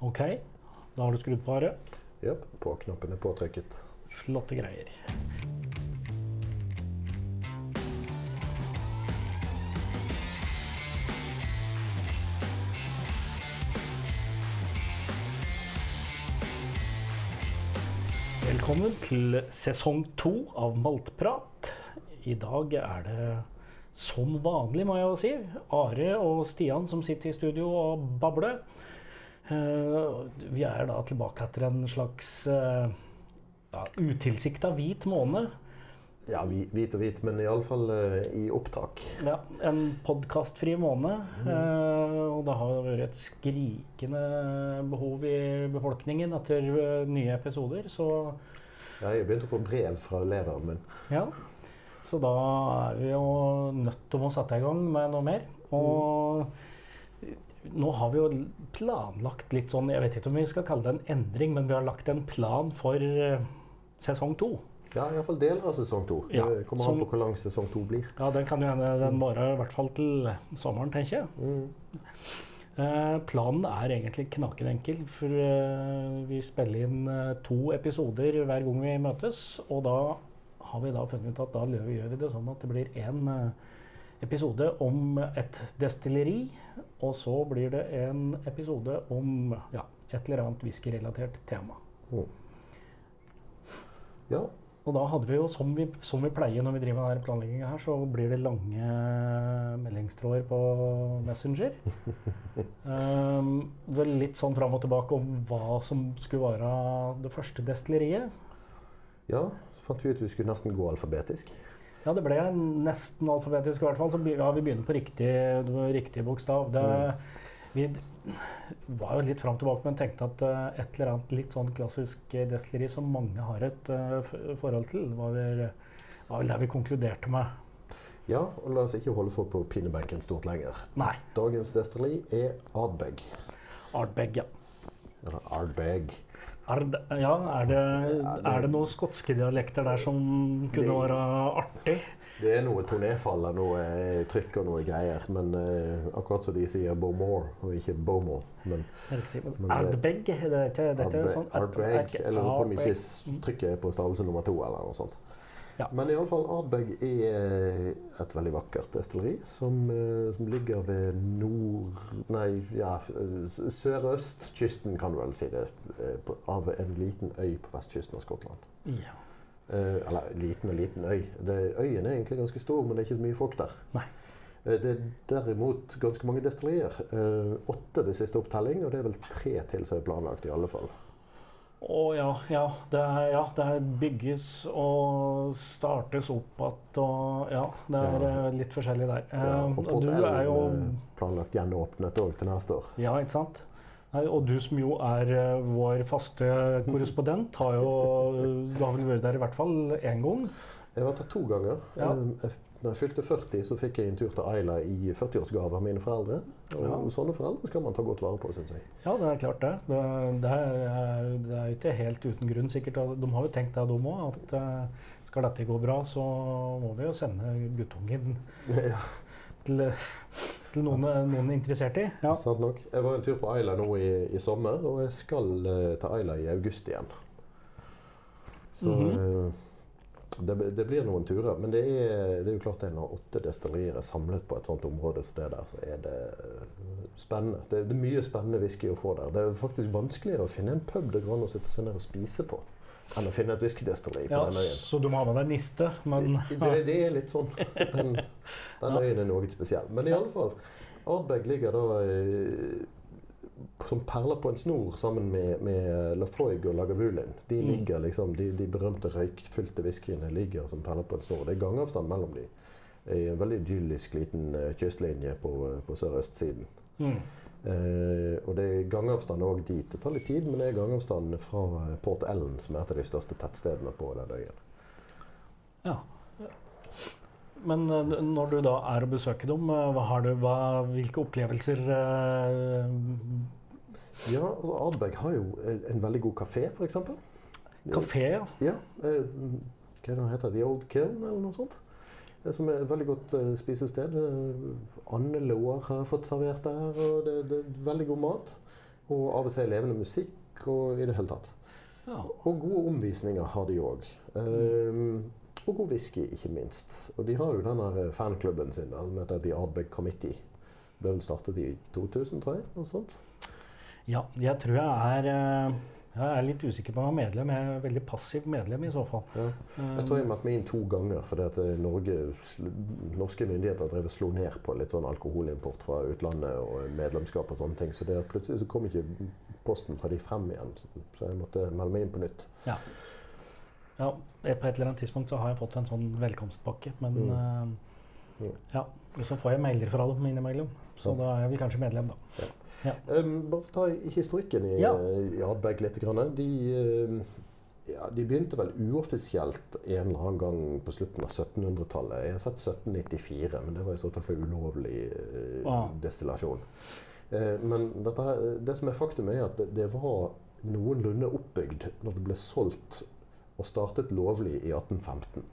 Ok, da har du skrudd på Are. Jepp, på-knappen er påtrykket. Flotte greier. Velkommen til sesong to av Maltprat. I dag er det som vanlig, må jeg jo si, Are og Stian som sitter i studio og babler. Eh, vi er da tilbake etter en slags uh, ja, utilsikta hvit måned. Ja, hvit og hvit, men iallfall uh, i opptak. Ja, en podkastfri måned. eh, og det har vært et skrikende behov i befolkningen etter uh, nye episoder. Så Ja, jeg begynte å få brev fra eleveren min. ja. Så da er vi jo nødt til å sette i gang med noe mer. Og nå har vi jo planlagt litt sånn Jeg vet ikke om vi skal kalle det en endring, men vi har lagt en plan for eh, sesong to. Ja, iallfall deler av sesong to. Ja, det kommer som- an på hvor lang sesong to blir. Ja, den kan jo hende den varer i hvert fall til sommeren, tenker jeg. Mm. Eh, planen er egentlig knakende enkel, for eh, vi spiller inn eh, to episoder hver gang vi møtes. Og da har vi da funnet ut at da gjør vi det sånn at det blir én episode om et destilleri. Og så blir det en episode om ja, et eller annet whiskyrelatert tema. Ja, Og da hadde vi jo, som vi, som vi pleier når vi driver med denne planlegginga her, så blir det lange meldingstråder på Messenger. um, vel litt sånn fram og tilbake om hva som skulle være det første destilleriet. ja, så fant vi ut vi skulle nesten gå alfabetisk. Ja, det ble nesten alfabetisk i hvert fall. Så ja, vi begynner på riktig, riktig bokstav. Det, vi var jo litt fram og tilbake, men tenkte at uh, et eller annet litt sånn klassisk eh, destilleri som mange har et uh, forhold til, var vel, var vel det vi konkluderte med. Ja, og la oss ikke holde folk på pinebenken stort lenger. Nei. Dagens destilleri er Ardbeg. Ardbeg, ja. Eller Ardbeg. det, ja, er det, er det noen skotske dialekter der som kunne Det- være artig? Det er noe tonéfall og noe eh, trykk og noe greier. Men uh, akkurat som de sier Beaumore og ikke Beaumont. Men. Men Ardbeg, det er dette er Ardbeg, sånn Ardbeg eller på om ikke trykket er på stavelse nummer to eller noe sånt. Ja. Men iallfall Ardbeg er eh, et veldig vakkert destilleri som, eh, som ligger ved nord... Nei, ja, sørøstkysten, kan du vel si det. eh, Av en liten øy på vestkysten av Skottland. Ja. Eh, eller liten og liten øy. Det, øyen er egentlig ganske stor, men det er ikke så mye folk der. Nei. Det er derimot ganske mange destillerier. Eh, Åtte ved siste opptelling, og det er vel tre til som er planlagt i alle fall. Å ja, ja. Det, er, ja. det er bygges og startes opp igjen og Ja, det er Ja. eh, litt forskjellig der. Ja, Eh, og og Port er jo eh, planlagt gjenåpnet òg til neste år. Ja, ikke sant? Og du som jo er vår faste korrespondent, har jo Du har vel vært der i hvert fall én gang? Jeg har vært der to ganger. Ja. Jeg- Når jeg fylte 40, så fikk jeg en tur til Ayla i 40-årsgave av mine foreldre. Og Ja. sånne foreldre skal man ta godt vare på, syns jeg. Ja, det er klart det. Det, det, er, det er ikke helt uten grunn, sikkert. De har jo tenkt det, de òg. At eh, skal dette gå bra, så må vi jo sende guttungen ja, til, til noen, noen er interessert i. Ja. sant nok. Jeg var en tur på Ayla nå i, i sommer, og jeg skal eh, til Ayla i august igjen. Så Mhm. eh, det, det blir noen turer. Men det er, det er jo klart det er når åtte destillerier er samlet på et sånt område som det der, så er det eh, spennende. Det, det er mye spennende whisky å få der. Det er faktisk vanskeligere å finne en pub det går an å sitte seg ned og spise på, enn å finne et whiskydestilleri på Ja, den øyen. så du må ha med deg niste, men Det, det er litt sånn. Den, den øyen er noe spesiell. Men i alle fall, Ardbeg ligger da eh, som perler på en snor sammen med, med Lafroig og Lagavulin. De Mm. ligger liksom, de, de berømte røykfylte whiskyene ligger som perler på en snor. Det er gangavstand mellom dem. I en veldig idyllisk liten eh, kystlinje på, på sørøstsiden. mm. Eh, og det er gangavstand òg dit. Det tar litt tid, men det er gangavstand fra eh, Port Ellen, som er et av de største tettstedene på den øyen. Ja. Men eh, når du da er og besøker dem, eh, hva har du, hva, hvilke opplevelser eh, Ja, altså Ardbeg har jo en, veldig god kafé, f.eks. Kafé, ja. Ja, eh, hva er det heter The Old Kiln, eller noe sånt? Som er et veldig godt spisested. Andelår har jeg fått servert der, og det, det er veldig god mat. Og av og til levende musikk og i det hele tatt. Ja. Og gode omvisninger har de òg. Og god whisky, ikke minst. Og de har jo den her fanklubben sin da, som heter The Ardbeg Committee. Ble vel startet i 2000, tror jeg? Noe sånt. ja, jeg tror jeg er eh, Jeg er litt usikker på om jeg er medlem. Jeg er veldig passiv medlem i så fall. Ja. Jeg tror jeg meldte meg inn to ganger fordi at eh, Norge, norske myndigheter drev og slo ned på litt sånn alkoholimport fra utlandet og medlemskap og sånne ting. Så det plutselig så kom ikke posten fra de frem igjen. Så jeg måtte melde meg inn på nytt. Ja. Ja. På et eller annet tidspunkt så har jeg fått en sånn velkomstpakke, men Mm. uh, ja. Og så får jeg mailer fra dem innimellom. Så da er jeg vel kanskje medlem, da. Um, bare for å ta historikken i, Ja. i Ardbeg litt. De, um, ja, de begynte vel uoffisielt en eller annen gang på slutten av 1700-tallet. Jeg har sett 1794, men det var i så fall for ulovlig eh, Ah. destillasjon. Eh, men dette, det som er faktum, er at det, det var noenlunde oppbygd når det ble solgt og startet lovlig i 1815.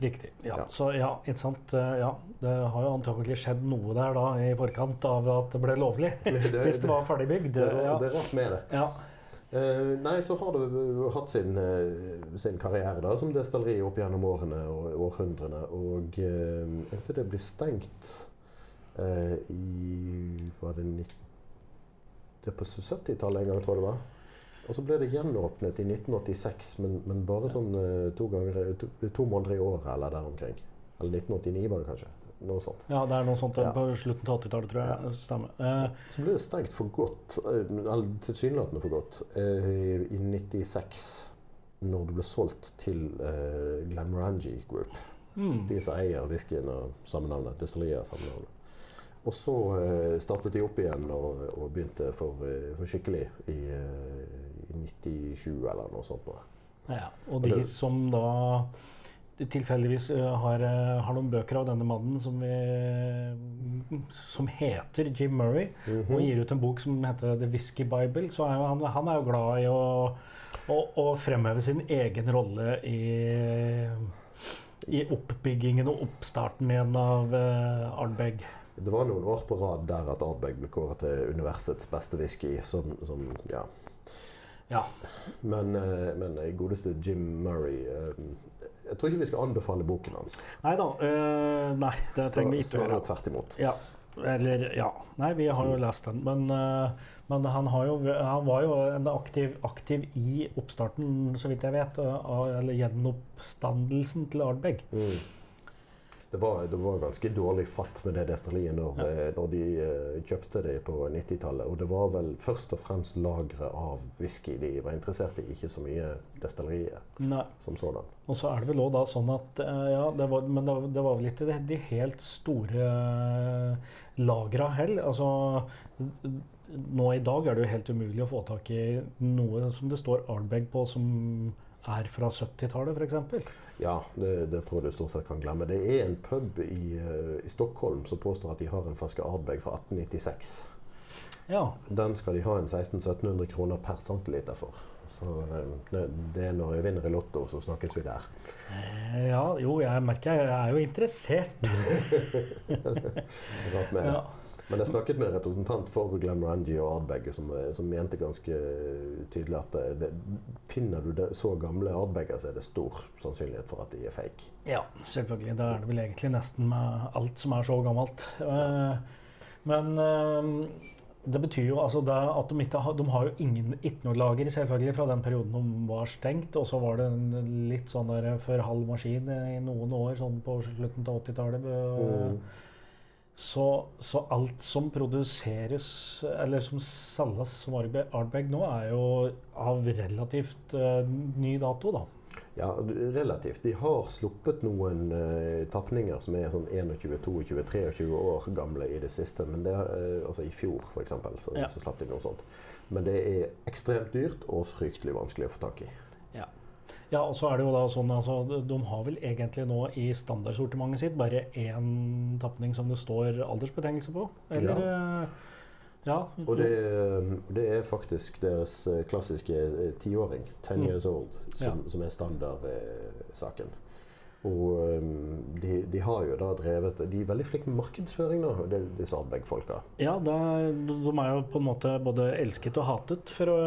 Riktig. Ja. Ja. Så ja, ikke sant. Eh, Ja, det har jo antagelig skjedd noe der da i forkant av at det ble lovlig. Det- Hvis det var ferdigbygd. Det, det, Ja. det er rart med det. ja. Uh, nei, så har det hatt sin, uh, sin karriere da, som destilleri opp gjennom årene og århundrene. Og uh, inntil det blir stengt i Var det 90, det er på 70-tallet en gang, tror jeg det var. Og så ble det gjenåpnet i 1986, men, men bare sånn eh, to, ganger, to, to måneder i året eller der omkring. Eller 1989 var det kanskje. Noe sånt. ja, det er noe sånt Ja. på slutten av 80-tallet, tror jeg. Stemmer. Eh, Så ble det stengt for godt, eh, eller tilsynelatende for godt, eh, i 96. Når det ble solgt til eh, Glenmorangie Group. mm. De som eier whiskyen og samme navnet. Destilleriet samme navnet. Og så eh, startet de opp igjen og, og begynte for, eh, for skikkelig eh, i 97 eller noe sånt. Ja, og de det- som da tilfeldigvis eh, har, eh, har noen bøker av denne mannen som, vi, som heter Jim Murray, Mhm. og gir ut en bok som heter The Whisky Bible, så er jo han, han er jo glad i å, å, å fremheve sin egen rolle i, i oppbyggingen og oppstarten igjen av uh, Ardbeg. Det var noen år på rad der at Ardbeg ble kåret til universets beste whisky. Som, som, ja. Ja. Men, eh, men godeste Jim Murray eh, Jeg tror ikke vi skal anbefale boken hans. Nei da. Uh, nei, det trenger vi ikke gjøre. tvert imot. Ja. Eller ja. Nei, vi har jo lest den. Men, uh, men han, har jo, han var jo en aktiv, aktiv i oppstarten, så vidt jeg vet. eh, av- Eller gjenoppstandelsen til Ardbeg. Mm. Det var, det var ganske dårlig fatt med det destilleriet når, ja. når de uh, kjøpte det på 90-tallet. Og det var vel først og fremst lageret av whisky de var interessert i, ikke så mye destilleriet Nei. som sådan. Og så er det vel også da sånn at uh, ja, det var, Men det, var- det var vel ikke de, de helt store lagra heller. Altså nå i dag er det jo helt umulig å få tak i noe som det står Arnbeg på, som er fra 70-tallet, f.eks. Ja, det, det tror jeg du stort sett kan glemme. Det er en pub i, eh, i Stockholm som påstår at de har en flaske Ardbeg fra 1896. Ja. Den skal de ha en 1600-1700 kroner per centiliter for. Så eh, det, er når jeg vinner i Lotto, så snakkes vi der. Eh, ja, jo, jeg merker jeg er jo interessert. Rart med. Ja. Men jeg snakket med en representant for Glenmorangie og Ardbeg som, eh, som mente ganske tydelig at det, det, finner du det så gamle Ardbeger, så er det stor sannsynlighet for at de er fake. ja, selvfølgelig. Da er det vel egentlig nesten med alt som er så gammelt. Eh, men eh, det betyr jo altså det at de ikke har De har jo ingen, ikke noe lager selvfølgelig fra den perioden de var stengt. Og så var det en litt sånn der for halv maskin i noen år, sånn på slutten av 80-tallet. Mm. Så, så alt som produseres, eller som selges som Ardbeg nå, er jo av relativt uh, ny dato, da. Ja, relativt. De har sluppet noen uh, tapninger som er sånn 21, 22, 23 år gamle i det siste. Men det, uh, altså I fjor, f.eks., så, Ja. så slapp de noe sånt. Men det er ekstremt dyrt og fryktelig vanskelig å få tak i. Ja. og så er det jo da sånn altså, De har vel egentlig nå i standardsortimentet sitt bare én tapning som det står aldersbetegnelse på? Eller? ja. Ja. Og det, det er faktisk deres eh, klassiske eh, tiåring, 10 Mm. years old, som, Ja. som er standardsaken. Og um, de, de har jo da drevet De er veldig flinke med markedsføring, da, disse Ardbeg-folka. Ja, da, de er jo på en måte både elsket og hatet, for å,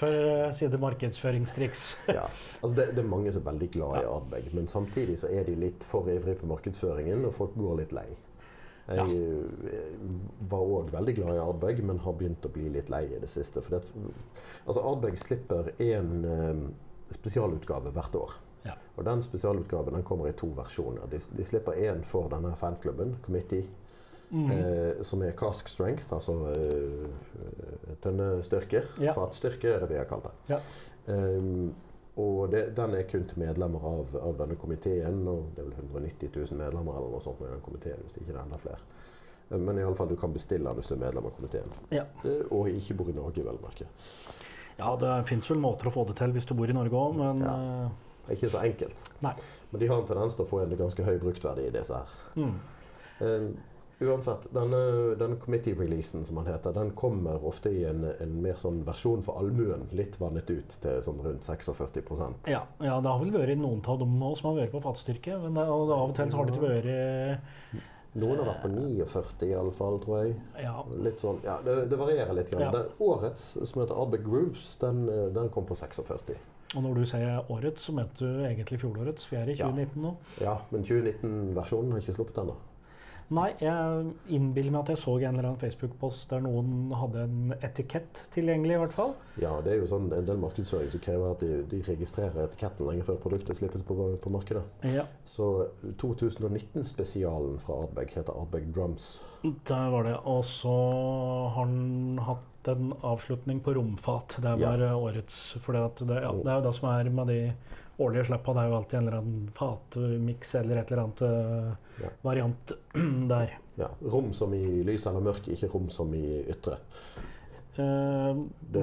for å si det markedsføringstriks. Ja. Altså det, det er mange som er veldig glad i Ardbeg, men samtidig så er de litt for ivrige på markedsføringen, og folk går litt lei. Jeg ja. var òg veldig glad i Ardbeg, men har begynt å bli litt lei i det siste. For det, altså Ardbeg slipper en um, spesialutgave hvert år. Ja. Og den spesialutgaven den kommer i to versjoner. De, de slipper én for denne fanklubben, Committee, Mm. eh, som er cask strength, altså eh, tønnestyrke. Ja. Fatstyrke er det vi har kalt det. Ja. Um, og det, den er kun til medlemmer av, av denne komiteen. og Det er vel 190 000 medlemmer eller noe sånt med den komiteen, hvis det ikke er enda flere. Eh, Men i alle fall, du kan bestille den hvis du er medlem av komiteen. Ja. Eh, Og ikke bor i Norge, vel å merke. ja, det fins vel måter å få det til hvis du bor i Norge òg, men Ja. Eh, Det er ikke så enkelt. Nei. Men de har en tendens til å få en ganske høy bruktverdi i disse her. Mm. Uh, uansett, denne, denne committee-releasen som han heter, den kommer ofte i en, en mer sånn versjon for allmuen. Litt vannet ut til sånn rundt 46% Ja, ja, det har vel vært noen av dem også som har vært på fatstyrke. Men det, og av og til så har det ikke vært Noen har vært på 49 i alle fall, tror jeg. Ja, Litt sånn, ja, det, det varierer litt. grann. Ja. Den, årets, som heter Arbe Grooves, den, eh, den kom på 46. og når du sier årets, så mente du egentlig fjorårets, for jeg er i Ja. 2019 nå. Ja, men 2019-versjonen har ikke sluppet ennå. Nei, jeg innbiller meg at jeg så en eller annen Facebook-post der noen hadde en etikett tilgjengelig, i hvert fall. Ja, det er jo sånn en del markedsføring som krever at de, de registrerer etiketten lenge før produktet slippes på, på markedet. Ja, Så 2019-spesialen fra Ardbeg heter Ardbeg Drums. der var det. Og så har han hatt en avslutning på romfat. Det er var ja. årets. For det, at det, ja, det er jo det som er med de årlige slappa. Det er jo alltid en eller annen fatmiks eller et eller annet eh, Ja. variant der. Ja, Rom som i lys eller mørk, ikke rom som i ytre. Eh,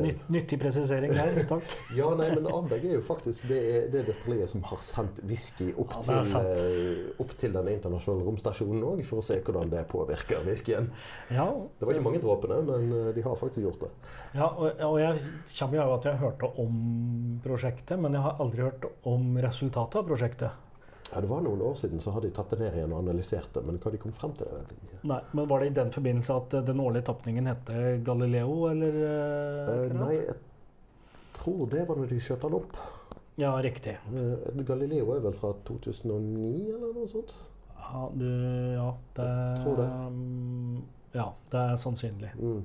nytt, nyttig presisering der, takk. Ja, nei, men Ardbeg er jo faktisk det, er, det destilleriet som har sendt whisky opp, Ja, til, eh, opp til den internasjonale romstasjonen òg, for å se hvordan det påvirker whiskyen. Ja, Det var ikke mange dråpene, men eh, de har faktisk gjort det. Ja, og, og jeg kommer jo av at jeg hørte om prosjektet, men jeg har aldri hørt om resultatet av prosjektet. Ja, Det var noen år siden så hadde de tatt det ned igjen og analysert det, men hva de kom frem til, det vet jeg ikke. Nei, men Var det i den forbindelse at eh, den årlige tapningen hette Galileo, eller? eh, Eh, nei, jeg tror det var når de skjøt den opp. Ja, riktig. Eh, Galileo er vel fra 2009 eller noe sånt? Ja, du, ja det, Jeg tror det. mm, Ja, det er sannsynlig. Mm.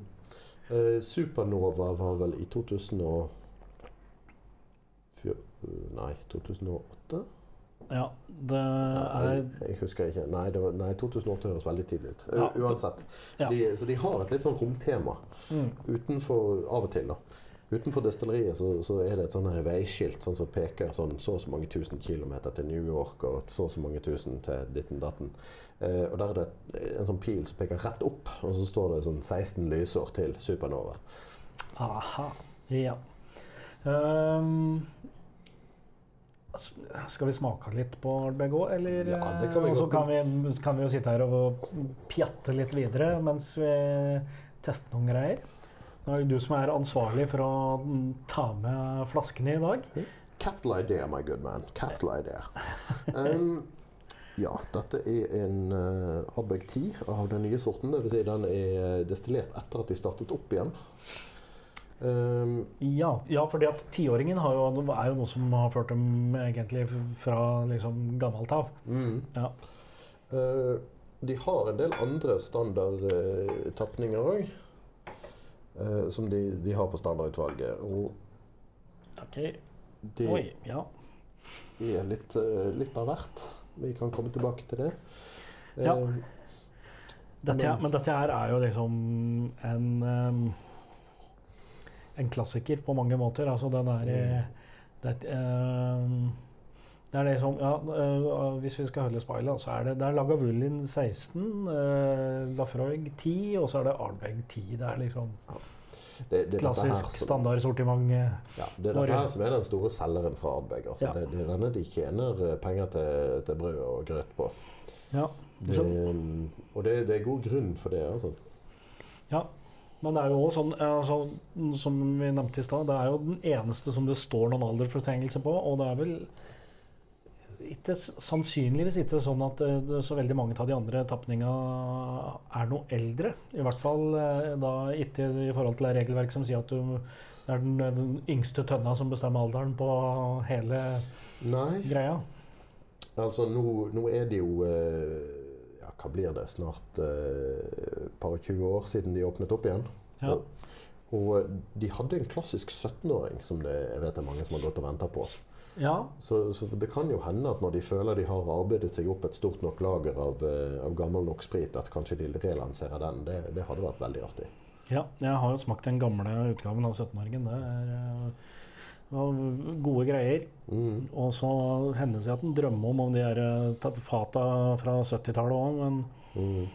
Eh, Supernova var vel i 2000 og... Nei, 2008? Ja, det er jeg, husker ikke. Nei, det var, nei 2008 høres veldig tidlig ut. Ja. Uansett. Ja. De, så de har et litt sånn romtema. mm, Utenfor, av og til, da. Utenfor destilleriet så, så er det et sånn veiskilt sånn som peker sånn så og så mange tusen kilometer til New York og så og så mange tusen til ditten datten. Eh, og der er det en sånn pil som peker rett opp, og så står det sånn 16 lysår til supernova. Aha. Ja. S- skal vi smake litt på òg, eller? Ja, det kan vi godt. så kan vi, kan vi jo sitte her og pjatte litt videre mens vi tester noen greier. Nå er det du som er ansvarlig for å mm, ta med flaskene i dag. Capital idea, my good man. Capital idea. Um, ja, dette er en uh, Ardbeg 10 av den nye sorten. Dvs. Si den er destillert etter at de startet opp igjen. Um, Ja, ja fordi at tiåringen er jo noe som har ført dem egentlig fra liksom gammelt av. mm. Ja. Uh, de har en del andre standardtapninger òg. Uh, som de, de har på standardutvalget. Og Ok. de Oi. Ja. er litt, uh, litt av hvert. Vi kan komme tilbake til det. Ja. Uh, Dette, Men- men dette her er jo liksom en ehm, En klassiker på mange måter. Altså den er eh, det, ehm, det er liksom Ja, eh, hvis vi skal holde speilet, så er det Det er Lagavulin 16, uh, Lafroig 10, og så er det Arnbeg 10. Det er liksom det, det er klassisk standardsortiment. eh. Ja, det er dette her som er den store selgeren fra Ardbeg. Altså. Ja. Det, det er denne de tjener eh, penger til, til brød og grøt på. Ja. Det, og det, det er god grunn for det. Altså. ja. Men det er jo også sånn, altså, som vi nevnte i stad, det er jo den eneste som det står noen aldersfortrengelse på, og det er vel ikke, sannsynligvis ikke sånn at eh, det, så veldig mange av de andre tapninga er noe eldre. I hvert fall eh, da ikke i forhold til det regelverk som sier at du, det er den, den yngste tønna som bestemmer alderen på hele Nei, greia. altså nå, nå er det jo eh, hva blir det? Snart eh, par og 20 år siden de åpnet opp igjen. Ja. Og, og de hadde en klassisk 17-åring som det, jeg vet det er mange som har gått og venta på. ja. Så, så det kan jo hende at når de føler de har arbeidet seg opp et stort nok lager av, eh, av gammel nok sprit, at kanskje de relanserer den. Det, det hadde vært veldig artig. Ja, jeg har jo smakt den gamle utgaven av 17-åringen. Det er eh, gode greier. Mm. Og så hender det seg at en drømmer om om de her eh, fata fra 70-tallet òg, men Mm.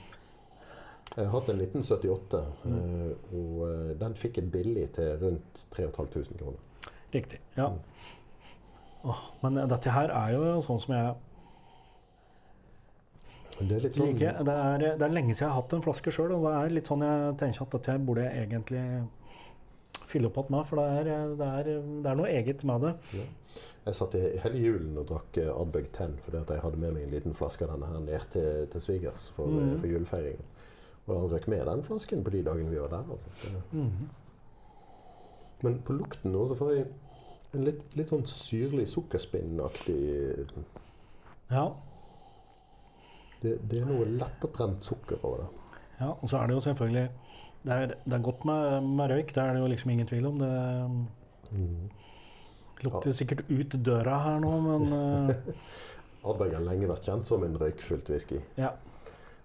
Jeg har hatt en 1978, mm. og eh, den fikk jeg billig til rundt 3500 kroner. riktig. Ja. Mm. Åh, men dette her er jo sånn som jeg Det er sånn. Det er, det er lenge siden jeg har hatt en flaske sjøl, og det er litt sånn jeg tenker at dette burde jeg egentlig fylle opp igjen med, for det er, det, er, det er noe eget med det. Jeg satt i hele julen og drakk Adbug Ardbeg 10 fordi at jeg hadde med meg en liten flaske av denne her ned til, til svigers for, eh, Mhm. for julefeiringen. Og han røk med den flasken på de dagene vi var der. Altså. Mhm. men på lukten nå så får jeg en litt, litt sånn syrlig sukkerspinnaktig Ja. det, det er noe lettebrent sukker over det. ja. Og så er det jo selvfølgelig Det er, det er godt med, med røyk, det er det jo liksom ingen tvil om. Det Mm. lukter sikkert ut døra her nå, men uh... Ardbeg har lenge vært kjent som en røykfylt whisky. ja.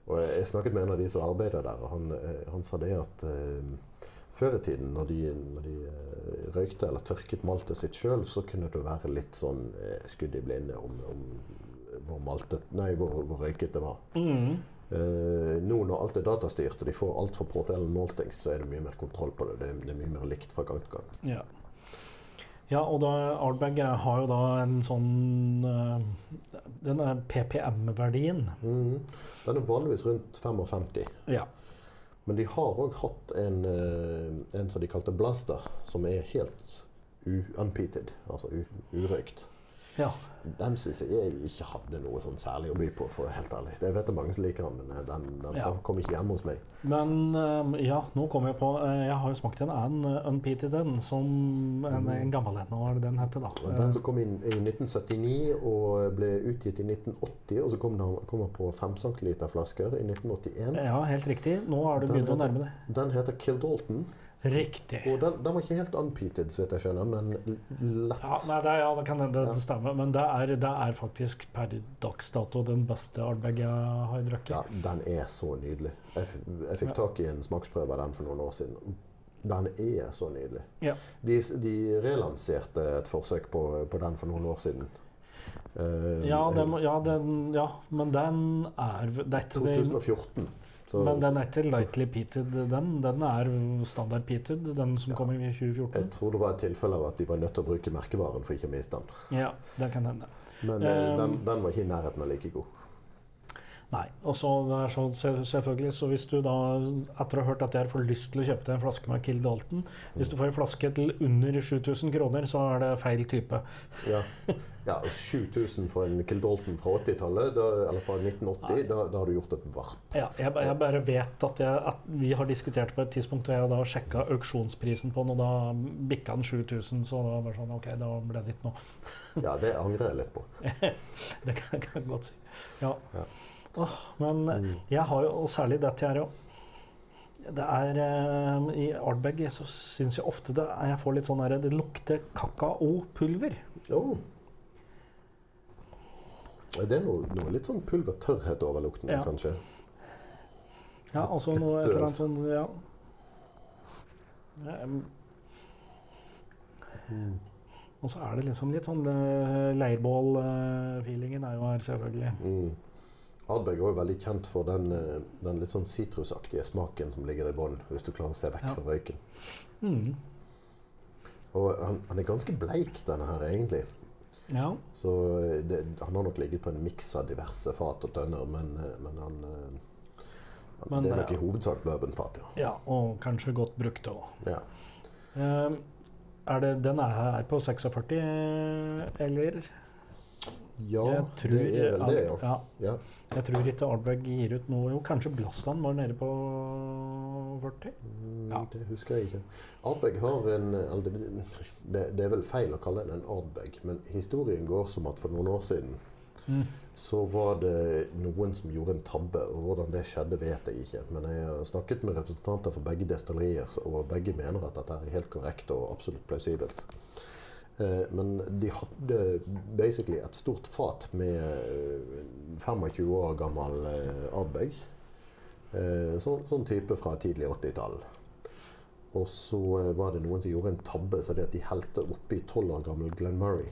Og jeg, jeg snakket med en av de som arbeider der, og han, eh, han sa det at uh, før i tiden, når de, når de uh, røykte eller tørket maltet sitt sjøl, så kunne det være litt sånn uh, skudd i blinde om, om hvor, maltet, nei, hvor, hvor røyket det var. Mhm. Eh, nå når alt er datastyrt og de får alt fra påtellen måltings, så er det mye mer kontroll på det. Det, er- det er mye mer likt fra gang til gang. Ja. ja, og da Ardbag har jo da en sånn eh, Den er PPM-verdien. Mm. Den er vanligvis rundt 55. Ja. Men de har òg hatt en, eh, en som de kalte Blaster, som er helt unpeated, altså urøykt. Ja. Den syns jeg ikke hadde noe sånn særlig å by på, for helt ærlig. Jeg vet det er mange som liker den, men eh, den, den Ja. kom ikke hjem hos meg. Men eh, ja, nå kommer jeg på eh, Jeg har jo smakt en annen unpeated en, som en, en gammel en. Hva er det den heter, da? Den som kom inn i 1979 og ble utgitt i 1980, og så kom den, kom den på 5 cm flasker i 1981. Eh, Ja, helt riktig. Nå har du begynt å nærme deg. Den heter Kildalton, Riktig. og den, den var ikke helt unpeated, så vidt jeg skjønner, men lett. Ja, nei, det, ja, det kan Ja. det stemmer, men det er, det er faktisk per dags dato den beste Ardbeg jeg har drukket. Ja, den er så nydelig. Jeg, jeg fikk tak i en smaksprøve av den for noen år siden. Den er så nydelig. Ja. De, de relanserte et forsøk på, på den for noen år siden. Uh, Ja, den, ja, den, ja, men den er Det er ikke det 2014. Så, Men den er ikke lightly peated, den. Den er standard peated, den som Ja. kom i 2014. jeg tror det var et tilfelle av at de var nødt til å bruke merkevaren for ikke å miste den. Ja, det kan hende. Men eh, Um, den, den var ikke i nærheten av like god. Nei. Og så det er sånn, selvfølgelig, så hvis du da etter å ha hørt dette her får lyst til å kjøpe deg en flaske med Kill Dalton Hvis du får en flaske til under 7000 kroner, så er det feil type. Ja, ja 7000 for en Kildalton fra 80-tallet, eller fra 1980, da, da har du gjort et varp. Ja, jeg, jeg bare vet at, jeg, at vi har diskutert på et tidspunkt, og jeg da sjekka auksjonsprisen på den, og da bikka den 7000, så da var det sånn OK, da ble det ikke noe. Ja, det angrer jeg litt på. Det kan kan jeg godt si. Ja. Ja. Åh, men Mm. jeg har jo, og særlig dette her òg Det er eh, I Ardbeg så syns jeg ofte det er, jeg får litt sånn der, Det lukter kakaopulver. Jo. Det er noe, noe litt sånn pulvertørrhet over lukten, Ja. kanskje. Ja, altså noe et eller annet sånn Ja. Mm. Og så er det liksom litt sånn uh, leirbål-feelingen er jo her, selvfølgelig. Mm. Ardbeg er veldig kjent for den, eh, den litt sånn sitrusaktige smaken som ligger i bånn, hvis du klarer å se vekk Ja. fra røyken. Mm. Og han, han er ganske bleik, denne her, egentlig. Ja. Så eh, det, han har nok ligget på en miks av diverse fat og tønner, men, eh, men han Men Det er nok i hovedsak bourbonfat, ja. ja. Og kanskje godt brukt òg. ja. er det, den er her på 46, eller? Ja, jeg tror, det er vel det, ja. ja. ja. Jeg tror ikke Ardbeg gir ut noe Jo, kanskje Blastan var nede på 40? Mm, Ja. Det husker jeg ikke. Ardbeg har en det er vel feil å kalle den en Ardbeg, men historien går som at for noen år siden Mm. så var det noen som gjorde en tabbe. og Hvordan det skjedde, vet jeg ikke. Men jeg har snakket med representanter for begge destillerier, og begge mener at dette er helt korrekt og absolutt plausibelt. Eh, Men de hadde basically et stort fat med eh, 25 år gammel eh, Ardbeg. Eh, så, sånn type fra tidlig 80-tall. Og så eh, var det noen som gjorde en tabbe, så det at de helte oppi 12 år gammel Glenn Murray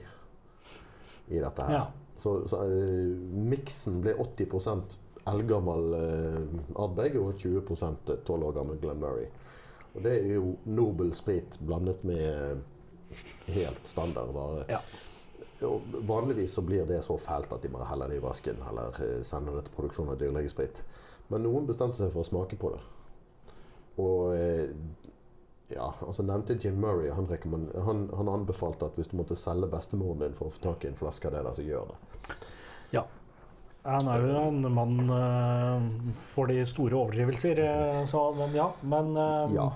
i dette her. Ja. Så, så eh, miksen ble 80 eldgammel eh, Ardbeg og 20% 12 år gammel Glenn Murray. Og det er jo nobel sprit blandet med eh, helt standard vare. Ja. Vanligvis så blir det så fælt at de bare heller det i vasken eller eh, sender det til produksjon av dyrlegesprit. Men noen bestemte seg for å smake på det. Og eh, ja, altså nevnte Jim Murray han, han, han anbefalte at hvis du måtte selge bestemoren din for å få tak i en flaske av det, der, så gjør det. Ja. Han er jo en mann eh, for de store overdrivelser, så men ja. Men Ja.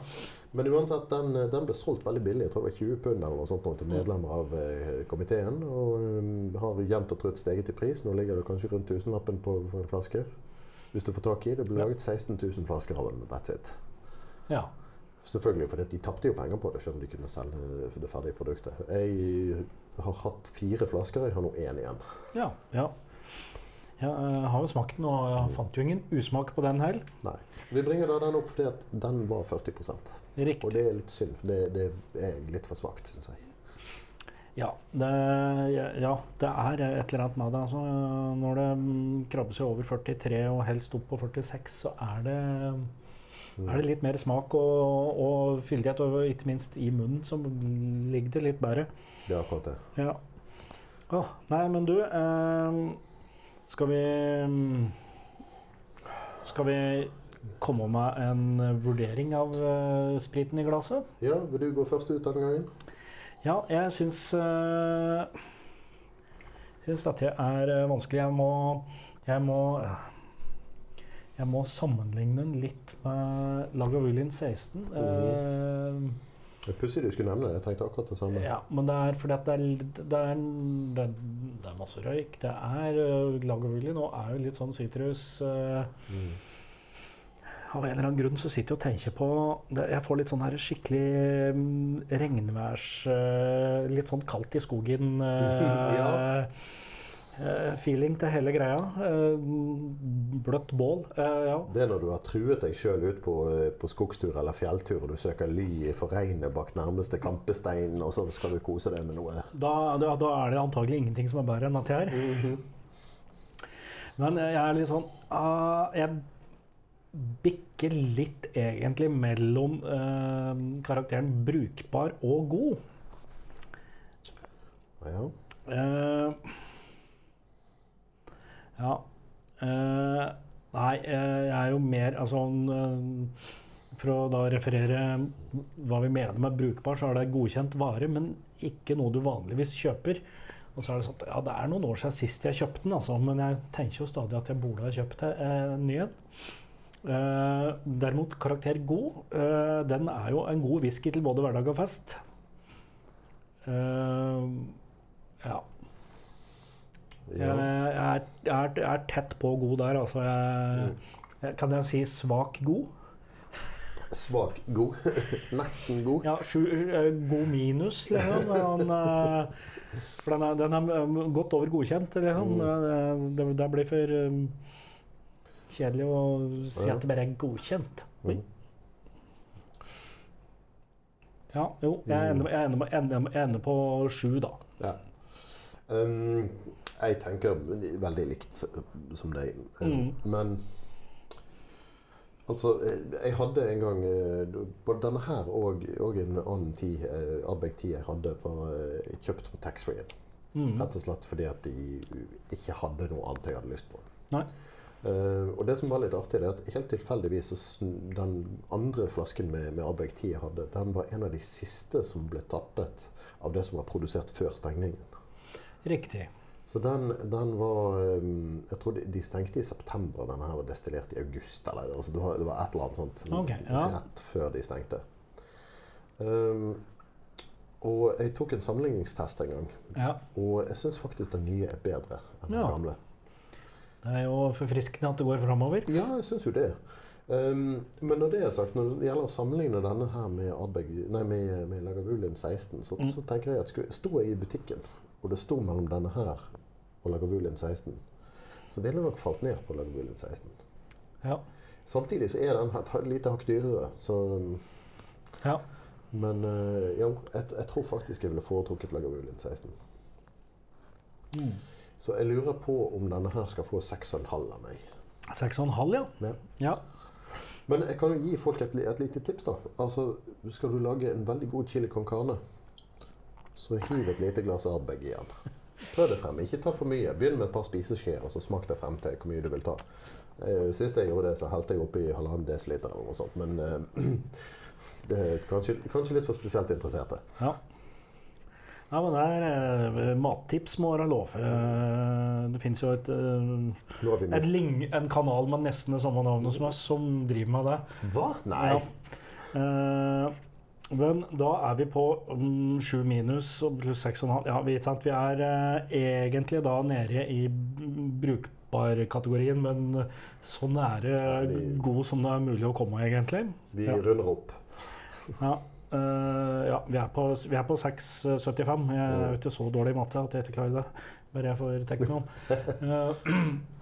Men uansett, den, den ble solgt veldig billig. Jeg tror det var 20 pund eller noe sånt nå til medlemmer av eh, komiteen. Og eh, har jevnt og trutt steget i pris. Nå ligger det kanskje rundt tusenlappen på for en flaske. Hvis du får tak i. Det ble Ja. laget 16 000 flasker av den. That's it. ja. Selvfølgelig, for de tapte jo penger på det, selv om de kunne selge det ferdige produktet. Jeg har hatt fire flasker, jeg har nå én igjen. Ja. ja. Jeg eh, har jo smakt den, og jeg fant jo ingen usmak på den heller. Nei. Vi bringer da den opp fordi at den var 40 Riktig. Og det er litt synd, for det, det er litt for svakt, syns jeg. Ja det, ja, det er et eller annet med det. Altså, når det mm, krabber seg over 43 og helst opp på 46, så er det, er det litt mer smak og, og fyldighet, og ikke minst i munnen, så ligger det litt bedre. Det er akkurat det. Ja. Åh, nei, men du eh, Skal vi mm, Skal vi komme med en vurdering av eh, spriten i glasset? Ja, vil du gå først ut denne gangen? Ja, jeg syns uh, Syns dette er eh, vanskelig. Jeg må Jeg må jeg må sammenligne den litt med Lagavulin 16. Eh, Det er pussig du skulle nevne det. Jeg tenkte akkurat det samme. Ja, men det er fordi det er, det er, det det er masse røyk. Det er uh, Lagavulin nå er jo litt sånn sitrus uh, Mm. Av en eller annen grunn så sitter jeg og tenker på Jeg får litt sånn her skikkelig mm, regnværs uh, Litt sånn kaldt i skogen Ja. Uh, feeling til hele greia. Uh, bløtt bål. Uh, ja. Det er når du har truet deg sjøl ut på, eh, på skogstur eller fjelltur, og du søker ly i forregnet bak nærmeste kampestein, og så skal du kose deg med noe. Da, da, da er det antagelig ingenting som er bedre enn dette her. Men jeg er litt sånn uh, Jeg bikker litt egentlig mellom uh, karakteren brukbar og god. Ja. Eh, ja eh, Nei, eh, jeg er jo mer Altså eh, For å da referere hva vi mener med brukbar, så er det godkjent vare, men ikke noe du vanligvis kjøper. Og så er det sånn at ja, det er noen år siden sist jeg kjøpte den, altså, men jeg tenker jo stadig at jeg burde ha kjøpt eh, en ny en. Eh, derimot karakter god. eh, den er jo en god whisky til både hverdag og fest. Eh, ja. Jeg, ja. jeg, er, er, er tett på god der, altså. Jeg, jeg, kan jeg si svak god? Svak god. Nesten god. Ja, sju, eh, god minus, liksom. Han, eh, for den er, den er eh, godt over godkjent. Liksom. Eh, Det, det blir for eh, kjedelig å si at det bare er godkjent. Mm. Ja, jo, jeg ender, jeg ender, jeg ender, jeg ender på sju, da. Ja. Um, jeg tenker veldig likt som deg. Mm. Men altså eh, Jeg hadde en gang eh, Både denne her og, og en annen tid, eh, 10 jeg hadde, var eh, kjøpt på taxfree-en. Mm. Rett og slett fordi at de ikke hadde noe annet jeg hadde lyst på. Nei. Uh, og det som var litt artig, er at helt tilfeldigvis så den andre flasken med, med Ardbeg 10 jeg hadde, den var en av de siste som ble tappet av det som var produsert før stengningen. Riktig. Så den, den var um, Jeg tror de, de stengte i september. Denne her var destillert i august. Eller, altså det, var, det var et eller annet sånt okay, ja. rett før de stengte. Um, og jeg tok en sammenligningstest en gang, Ja. og jeg syns faktisk den nye er bedre enn den Ja. gamle. Det er jo forfriskende at det går framover. Ja, jeg syns jo det. Um, men når det er sagt, når det gjelder å sammenligne denne her med, Ardbeg, nei, med, med Lagavulin 16, så, Mm. så tenker jeg at skulle, sto jeg i butikken, og det sto mellom denne her og Lagavulin 16, så ville det nok falt ned på Lagavulin 16. Ja. Samtidig så er den et lite hakk dyrere, så um, ja. Men uh, jo, jeg, jeg tror faktisk jeg ville foretrukket Lagavulin 16. Mm. Så jeg lurer på om denne her skal få 6,5 av meg. Seks og en halv, ja. Ja. ja. Men jeg kan jo gi folk et, et lite tips. da. Altså, Skal du lage en veldig god chili con carne, så hiv et lite glass Ardbeg i den. Prøv det frem. Ikke ta for mye. Begynn med et par spiseskjeer, og så smak deg frem til hvor mye du vil ta. Eh, Sist jeg gjorde det, så helte jeg oppi halvannen desiliter eller noe sånt. Men uh, det er kanskje, kanskje litt for spesielt interesserte. Ja. Ja, men det er eh, mattips må være lov. Eh, det fins jo et, et en kanal med nesten det samme navnet som oss, som driver med det. Hva? Nei! Ja. Eh, men da er vi på sju um, minus og pluss seks og en halv. Ja, vi, vi er uh, egentlig da nede i brukbar-kategorien, men så nære Ja, vi- god som det er mulig å komme, egentlig. Vi Ja. runder opp. Ja, Uh, ja vi er på, vi er på 6,75. Jeg er ikke så dårlig i matte at jeg ikke klarer det. Bare jeg får teknikk om. Eh,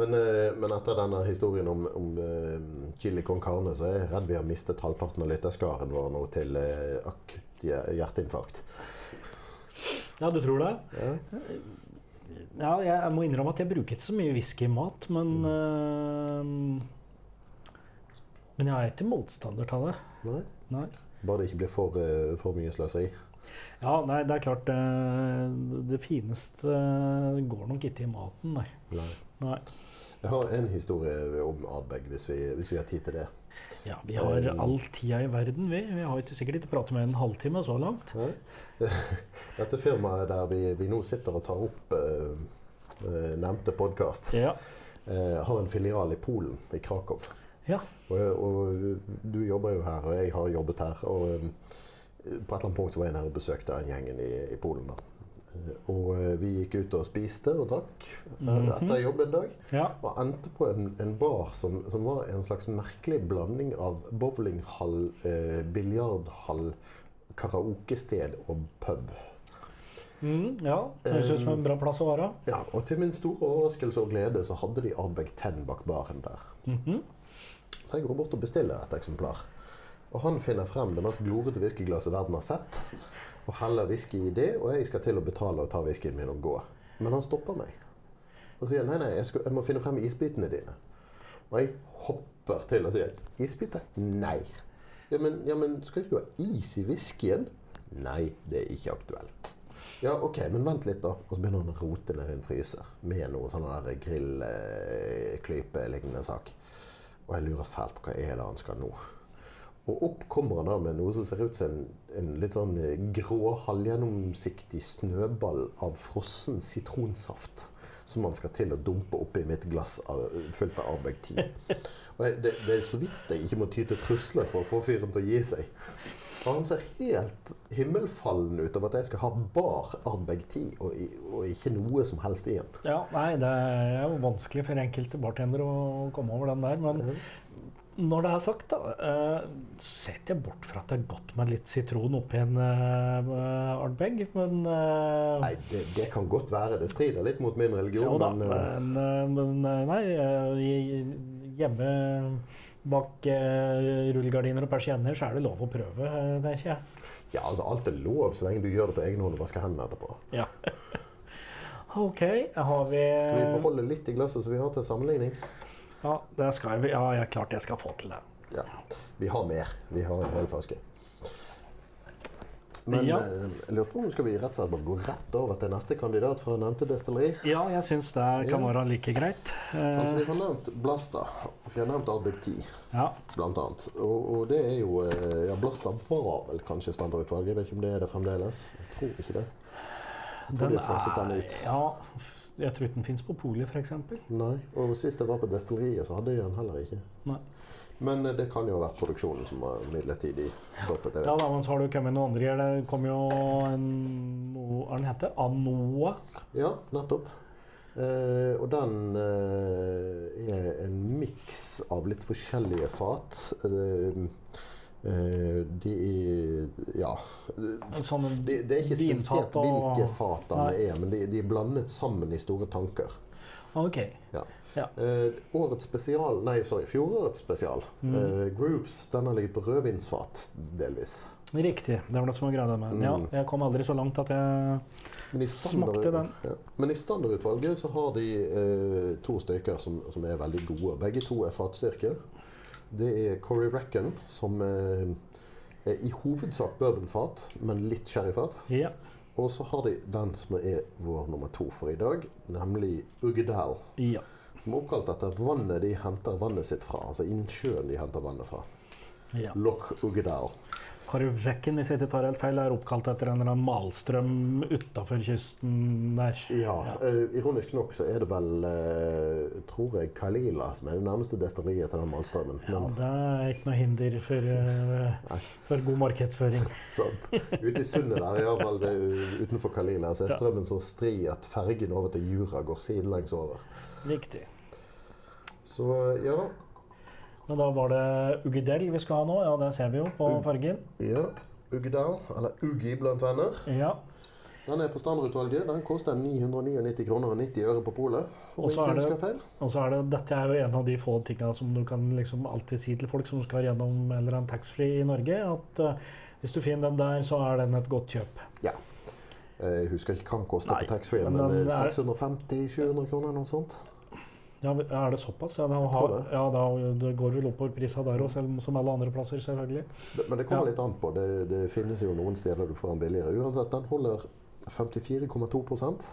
Men, eh, men etter denne historien om, om eh, chili con carne, så er jeg redd vi har mistet halvparten av lytterskaren vår nå til eh, akutt hjerteinfarkt. ja, du tror det? Ja. Ja, jeg må innrømme at jeg bruker ikke så mye whisky i mat, men eh, Men jeg er ikke motstander av det. Nei? Nei. Bare det ikke blir for, for mye sløseri. Ja, nei, det er klart eh, Det fineste går nok ikke i maten, nei. Nei. Nei. Jeg har en historie om adbeg, hvis vi, hvis vi har tid til det. Ja, vi har all tida i verden, vi. Vi har ikke sikkert ikke pratet med en halvtime så langt. Nei? Dette firmaet der vi, vi nå sitter og tar opp uh, eh, nevnte podkast, Ja. uh, har en filial i Polen, i Krakow. ja. Og, og du jobber jo her, og jeg har jobbet her. Og um, på et eller annet punkt så var jeg nede og besøkte den gjengen i, i Polen. da. Eh, Og eh, vi gikk ut og spiste og drakk eh, Mhm. etter jobb en dag. ja. Og endte på en, en bar som, som var en slags merkelig blanding av bowlinghall, eh, biljardhall, karaokested og pub. Mm, ja. Det høres ut som en bra plass å være. Ja, Og til min store overraskelse og glede så hadde de Arbeg 10 bak baren der. Mhm. Så jeg går bort og bestiller et eksemplar. Og han finner frem det mest glorete whiskyglasset verden har sett, og heller whisky i det, og jeg skal til å betale og ta whiskyen min og gå. Men han stopper meg. Og sier nei, nei, jeg, skal, jeg må finne frem isbitene dine. Og jeg hopper til og sier isbiter? Nei. Ja men, ja, men skal ikke du ha is i whiskyen? Nei, det er ikke aktuelt. Ja, ok, men vent litt, da. Og så begynner han å rote ned en fryser med noe sånn grillklype-lignende sak. Og jeg lurer fælt på hva er det han skal nå. Og opp kommer han da med noe som ser ut som en, en litt sånn eh, grå, halvgjennomsiktig snøball av frossen sitronsaft. Som han skal til å dumpe oppi mitt glass av, fullt av Ardbeg 10. Og jeg, det, det er så vidt jeg ikke må ty til trusler for å få fyren til å gi seg. Og han ser helt himmelfallen ut av at jeg skal ha bar Ardbeg 10, og, og ikke noe som helst i den. Ja, nei, det er jo vanskelig for enkelte bartendere å komme over den der. Men når det er sagt, da, uh, setter jeg bort fra at det er godt med litt sitron oppi en uh, Arnbeg, Men uh, Nei, det, det kan godt være. Det strider litt mot min religion, da, men eh, men, eh, men eh, nei, eh, hjemme bak eh, rullegardiner og persienner så er det lov å prøve, det er ikke jeg. Ja, altså Alt er lov så lenge du gjør det på egen hånd og vasker hendene etterpå. Ja. OK, har vi Skal vi beholde litt i glasset som vi har til sammenligning? Ja, det skal jeg, ja, jeg er klart jeg skal få til det. Ja. Vi har mer. Vi har en hel flaske. Men Ja. eh, jeg lurer på om skal vi rett og slett gå rett over til neste kandidat fra nevnte destilleri. Ja, jeg syns det kan være like greit. Eh, Altså, Vi har nevnt Blasta. Vi har nevnt Ardbeg 10, ja. blant annet. Og, og det er jo eh, Ja, Blasta var vel kanskje standardutvalget? Jeg vet ikke om det er det fremdeles. Jeg tror ikke det. Jeg tror de har faset den ut. Ja, jeg tror ikke den fins på polet, f.eks. Nei, og sist jeg var på destilleriet, så hadde de den heller ikke. Nei. Men eh, det kan jo ha vært produksjonen som var midlertidig stoppet. Ja, da, men så har det jo kommet noen andre. Det kom jo en Hva den heter? Anoa. Ja, nettopp. Eh, og den eh, er en miks av litt forskjellige fat. Eh, eh, de er Ja. Sånn Det, det er ikke spesifisert hvilke fatene det er, men de, de er blandet sammen i store tanker. OK. Ja. Ja. Eh, årets spesial, nei, sorry, fjorårets spesial, Mm. eh, Grooves, den har ligget på rødvinsfat, delvis. Riktig. Det var det som var greia med. Ja, Mm. jeg kom aldri så langt at jeg Smakte den. ja. Men i standardutvalget så har de eh, to stykker som, som er veldig gode. Begge to er fatstyrke. Det er Corey Reckon, som eh, er i hovedsak bourbonfat, men litt sherryfat. Ja. Og så har de den som er vår nummer to for i dag, nemlig Uggedal. ja. Som er oppkalt etter vannet de henter vannet sitt fra. Altså innsjøen de henter vannet fra. ja. Loch Uggedal. Karivrekken hvis jeg ikke tar helt feil, er oppkalt etter en eller annen malstrøm utafor kysten der. Ja, eh, Ironisk nok så er det vel, uh, tror jeg, Kalila som er det nærmeste destilleriet til den malstrømmen. Ja, Men det er ikke noe hinder for, uh, for god markedsføring. sant. Ute i sundet der, iallfall utenfor Kalila, så er Ja. strømmen så stri at fergen over til Jura går sidelengs over. Riktig. Så ja. Men da var det Uggedel vi skal ha nå. Ja, det ser vi jo på fargen. ja. Uggedal, eller Uggi blant venner. Ja. Den er på standardutvalget. Den koster 999 kroner og 90 øre på polet. Og så er det- Og så er det, dette er jo en av de få tingene som du kan liksom alltid si til folk som skal gjennom en eller annen taxfree i Norge, at uh, hvis du finner den der, så er den et godt kjøp. Ja. Jeg husker ikke hva den koster på taxfree, men men, den er er- 650-700 kroner noe sånt. Ja, er det såpass? Ja, det, har, det. ja, da det går vel oppover prisa der òg, som alle andre plasser, selvfølgelig. Det- Men det kommer Ja. litt an på. Det, det finnes jo noen steder du får den billigere. Uansett, den holder 54,2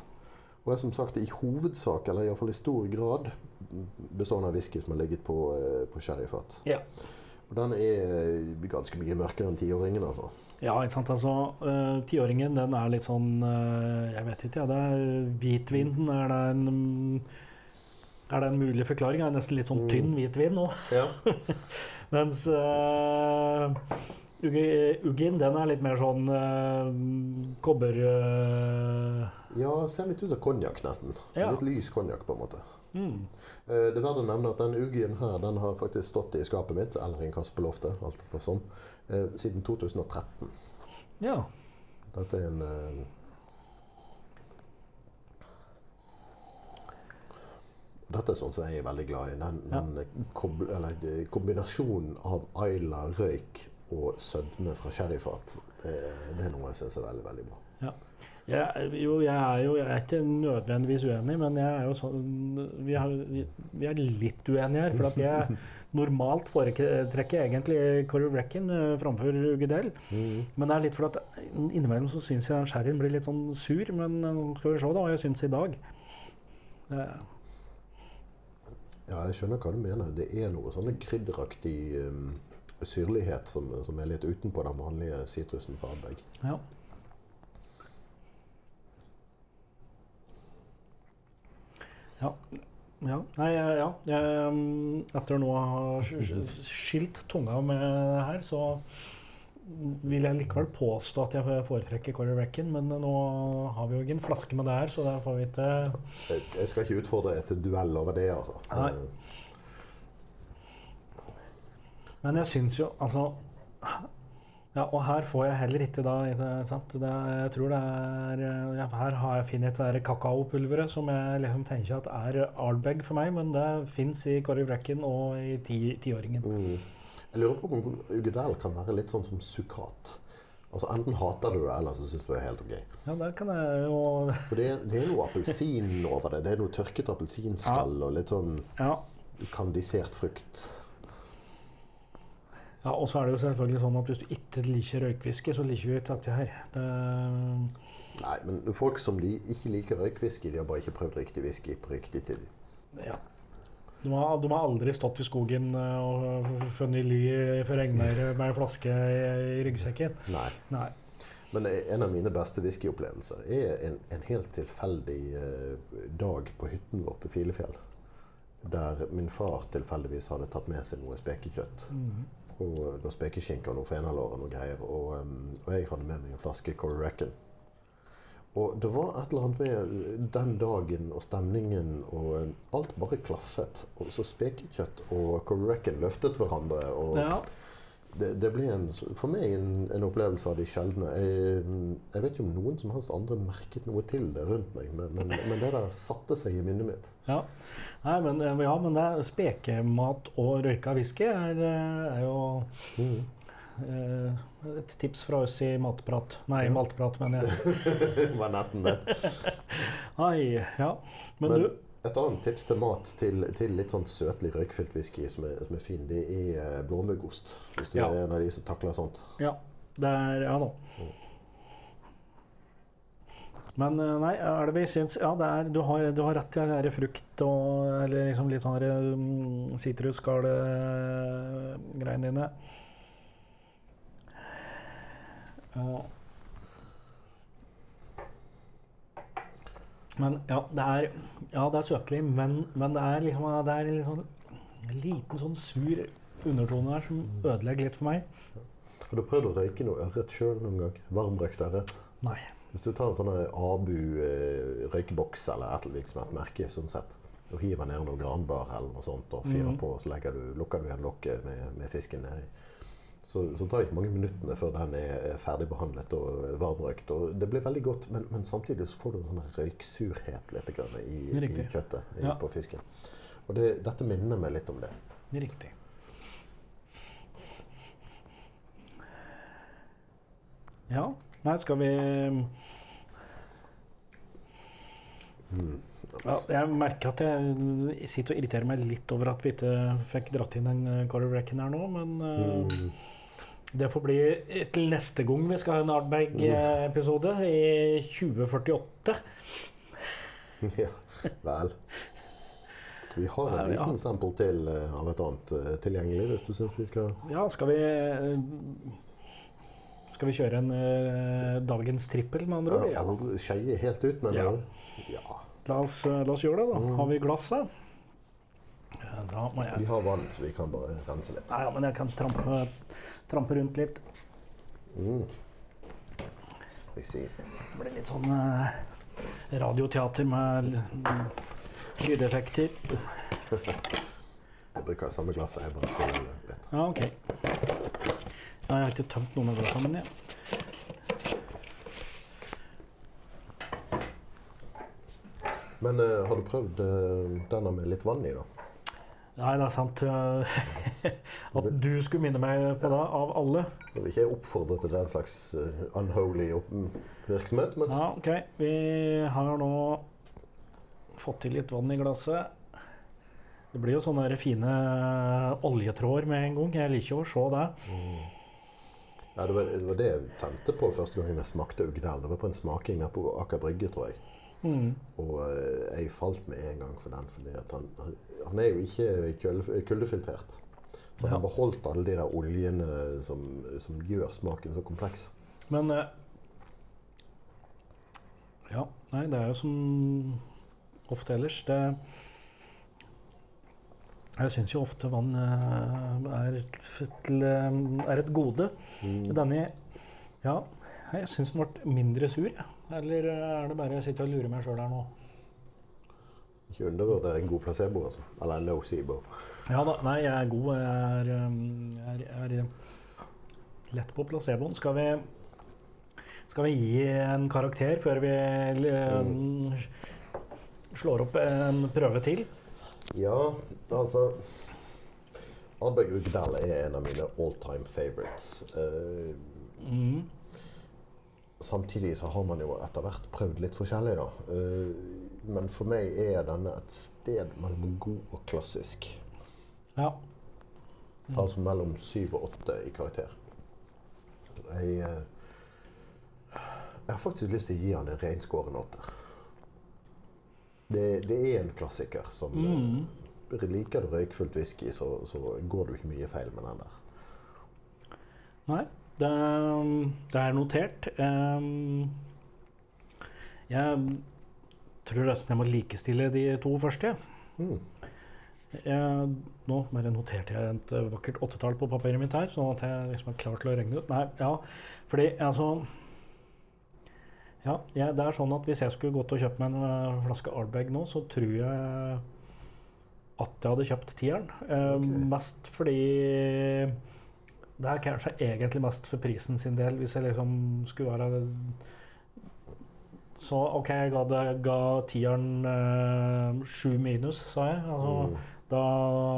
og er som sagt i hovedsak, eller iallfall i stor grad, bestående av whisky som har ligget på, eh, på sherryfat. Ja. Og den er ganske mye mørkere enn tiåringen, altså. Ja, ikke sant. Altså, eh, tiåringen, den er litt sånn eh, Jeg vet ikke, ja. Det er hvitvinen. Er det en er det en mulig forklaring? Det er nesten litt sånn tynn hvitvin nå. Ja. Mens uh, Uggin, den er litt mer sånn uh, kobber... Uh... ja, ser litt ut som konjakk, nesten. Ja. Litt lys konjakk, på en måte. mm. Uh, Det er verdt å nevne at den uggien her den har faktisk stått i skapet mitt, eller i en kasse på loftet, alt etter sånn, uh, siden 2013. Ja. Dette er en Dette er sånn som jeg er veldig glad i. Den, Ja. den kob eller, eh, kombinasjonen av Ayla, røyk og sødme fra sherryfat. Det, det er noe jeg syns er veldig, veldig bra. Jeg, jo, jeg er jo jeg er ikke nødvendigvis uenig, men jeg er jo sånn Vi, har, vi, er litt uenige her. For at jeg normalt foretrekker egentlig Corey Reckon uh, framfor Mm. Men det er litt for at innimellom så syns jeg sherryen blir litt sånn sur. Men eh, skal vi se da jeg syns i dag. Eh, Ja, jeg skjønner hva du mener. Det er noe sånn krydderaktig um, syrlighet som, som er litt utenpå den vanlige sitrusen fra Ardbeg. ja. Ja. ja. Nei, ja. Jeg, um, etter nå å ha skilt tunga med det her, så vil jeg likevel påstå at jeg foretrekker Corey Reckon, men nå har vi jo ikke en flaske med det her, så der får vi ikke Jeg, jeg skal ikke utfordre til duell over det, altså. Nei. Men jeg syns jo altså Ja, og her får jeg heller ikke da sant? Det, Jeg tror det er ja, Her har jeg funnet det kakaopulveret som jeg liksom tenker at er Ardbeg for meg, men det fins i Corey Reckon og i ti- tiåringen. Mm. Jeg lurer på om Ugedal kan være litt sånn som sukat. Altså Enten hater du det, eller så syns du det er helt ok. Ja, der kan jeg jo For det det er noe appelsin over det. Det er noe tørket appelsinskall og litt sånn Ja. kandisert frukt. ja og så er det jo selvfølgelig sånn at hvis du ikke liker røykfiske, så liker du ikke dette her. Det, Nei, men folk som de ikke liker røykfiske, de har bare ikke prøvd riktig whisky på riktig tid. ja. De har, de har aldri stått i skogen eh, og funnet ly for regner med en flaske i, ryggsekken. Nei. Nei. Men en av mine beste whiskyopplevelser er en, en helt tilfeldig eh, dag på hytten vår på Filefjell. Der min far tilfeldigvis hadde tatt med seg noe spekekjøtt. Og noe spekeskinke og noe fenalår og noe greier. Og, og jeg hadde med meg en flaske Corey Reckon. Og det var et eller annet med den dagen og stemningen og um, alt bare klaffet. Og så spekekjøtt og Correcken løftet hverandre. Og Ja. det, det ble en, for meg en, en opplevelse av de sjeldne. Jeg, jeg vet ikke om noen som helst andre merket noe til det rundt meg, men, men, men det der satte seg i minnet mitt. Ja. Nei, men, eh, ja, men det er spekemat og røyka whisky er, eh, er jo eh, et tips fra oss i Matprat. Nei, Ja. Maltprat, mener jeg. Det var nesten det. Ai, ja. Men, Men du et annet tips til mat til, til litt sånn søtlig røykfylt whisky som er, som er fin, det er eh, blåmuggost. Hvis du Ja. er en av de som takler sånt. Ja. Det er Ja nå. Men eh, nei, er det vi syns Ja, det er, du, har, du har rett i det frukt og Eller liksom litt sånn um, sitrusskall-greiene dine. Men ja, det er, ja, det er søkelig, men, men det er liksom det er sånn, en liten sånn sur undertone her som ødelegger litt for meg. Har du prøvd å røyke noe ørret sjøl noen gang? Varmrøykt ørret? Nei. Hvis du tar en sånn Abu eh, røykeboks eller et annet et merke, sånn sett, og hiver ned noe granbar eller noe sånt og fyrer Mhm. på, så du, lukker du igjen lokket med, med fisken nedi. Så, så tar det ikke mange minuttene før den er er ferdigbehandlet og varmrøkt. Og det blir veldig godt, men, men samtidig så får du en sånn røyksurhet litt grann i, i kjøttet i, Ja. på fisken. Og det, dette minner meg litt om det. Riktig. Ja. Nei, skal vi ja, Jeg merker at jeg sitter og irriterer meg litt over at vi ikke fikk dratt inn en Corey Carter Reckon her nå, men eh, det får bli til neste gang vi skal ha en Ardberg-episode, i 2048. ja, vel. Vi har en liten ja. sample til eh, av et annet eh, tilgjengelig, hvis du syns vi skal Ja, skal vi eh, Skal vi kjøre en uh, dagens trippel, med andre ord? Ja, skeie helt ut, men Ja. ja. La oss, la oss gjøre det, da. Har vi glasset? Ja, Da må jeg Vi har vann, så vi kan bare rense litt. Nei, ja, men jeg kan trampe, trampe rundt litt. Mm. Det blir litt sånn eh, radioteater med lydeffekter. Jeg bruker samme glasset, jeg bare skjønner litt. Ja, OK. Ja, jeg har ikke tømt noen av glassene mine. Ja. Men eh, har du prøvd eh, denne med litt vann i, da? Nei, det er sant. eh, At du skulle minne meg på det, av alle. Jeg vil ikke oppfordre til den slags eh, unholy virksomhet, men Ja, OK. Vi har nå fått til litt vann i glasset. Det blir jo sånne fine oljetråder med en gang. Jeg liker jo å se det. ja, det, var, det var det jeg tente på første gangen jeg smakte Ugdal. Det var på en smaking nede på Aker Brygge, tror jeg. Mm. Og eh, jeg falt med en gang for den, fordi at han, han er jo ikke kuldefiltrert. Så han Ja. har beholdt alle de der oljene som, som gjør smaken så kompleks. Men eh, Ja, nei, det er jo som ofte ellers. Det Jeg syns jo ofte vann eh, er, til, eh, er et gode. Denne Ja, jeg syns den ble mindre sur, jeg. Eller eh, er det bare jeg sitter og lurer meg sjøl her nå? Ikke undervurder en god placebo, altså. Eller en nocebo. Ja da, nei, jeg er god. Jeg er, um, jeg er, er lett på placeboen. Skal vi, skal vi gi en karakter før vi mm. slår opp en prøve til? Ja, altså Ardbeg Ugdal er en av mine all time favorites. Uh, Mm. Samtidig så har man jo etter hvert prøvd litt forskjellig, da. Eh, men for meg er denne et sted mellom god og klassisk. Ja. Altså mellom syv og åtte i karakter. Jeg, eh, jeg har faktisk lyst til å gi han en reinskåren åtter. Det, det er en klassiker som Mm. eh, Liker du røykfullt whisky, så, så går du ikke mye feil med den der. Nei. Det, det er notert. Um, jeg tror nesten jeg må likestille de to første. Mm. Jeg, nå bare noterte jeg et vakkert åttetall på papiret mitt her, sånn at jeg liksom er klar til å regne ut. Nei, ja, fordi altså Ja, ja, det er sånn at hvis jeg skulle gått og kjøpt meg en eh, flaske Ardbeg nå, så tror jeg at jeg hadde kjøpt tieren. Eh, Ok. Mest fordi det er kanskje egentlig mest for prisen sin del, hvis jeg liksom skulle være Så OK, jeg ga, det, ga tieren eh, sju minus, sa jeg. Altså, Mm. da,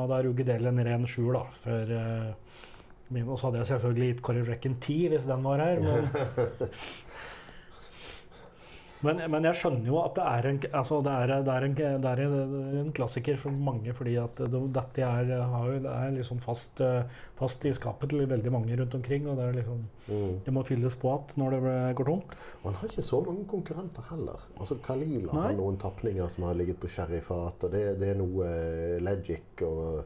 da er Ugedel en ren sjuer, da. For eh, Og så hadde jeg selvfølgelig gitt Corey Reckon ti hvis den var her. Men, men, men jeg skjønner jo at det er en, altså det er, det er en, det er en, klassiker for mange, fordi at det, dette er, har jo, det er liksom fast, fast i skapet til veldig mange rundt omkring. Og det, er liksom, Mm. det må fylles på igjen når det går tomt. Man har ikke så mange konkurrenter heller. Altså Kalila Nei. har noen tapninger som har ligget på sherryfat, og det, det er noe eh, Legic og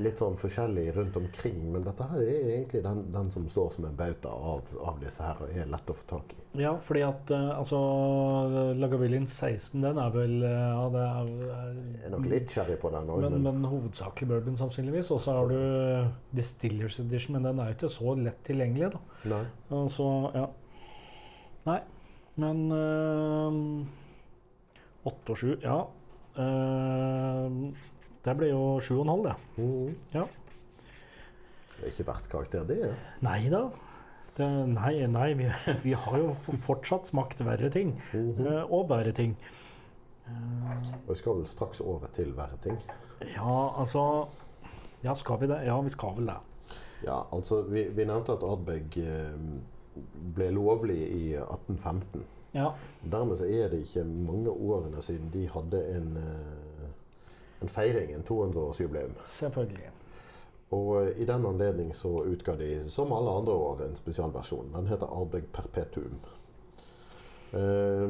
litt sånn forskjellig rundt omkring. Men dette her er egentlig den, den som står som en bauta av, av disse her, og er lett å få tak i. Ja, fordi at eh, altså Lagavulin 16, den er vel eh, ja, det er, Jeg er nok litt sherry på den òg, Men, men, men hovedsakelig bourbon, sannsynligvis. Og så har du Distillers Edition, men den er jo ikke så lett tilgjengelig. da. nei. Og så, ja. Nei, men øh, 8 og 7, ja. Øh, det blir jo 7,5, det. Mm. Ja. Det er ikke verdt karakter, det. Ja. Nei da. Det, nei, nei vi, vi har jo fortsatt smakt verre ting. Mm -hmm. og bedre ting. Og vi skal vel straks over til verre ting. Ja, altså Ja, skal vi det? Ja, vi skal vel det. Ja, altså, vi, vi nevnte at Ardbeg eh, ble lovlig i 1815. Ja. Dermed så er det ikke mange årene siden de hadde en, eh, en feiring, en 200-årsjubileum. Selvfølgelig. Og eh, i den anledning så utga de, som alle andre år, en spesialversjon. Den heter Arbeg Perpetuum. Eh,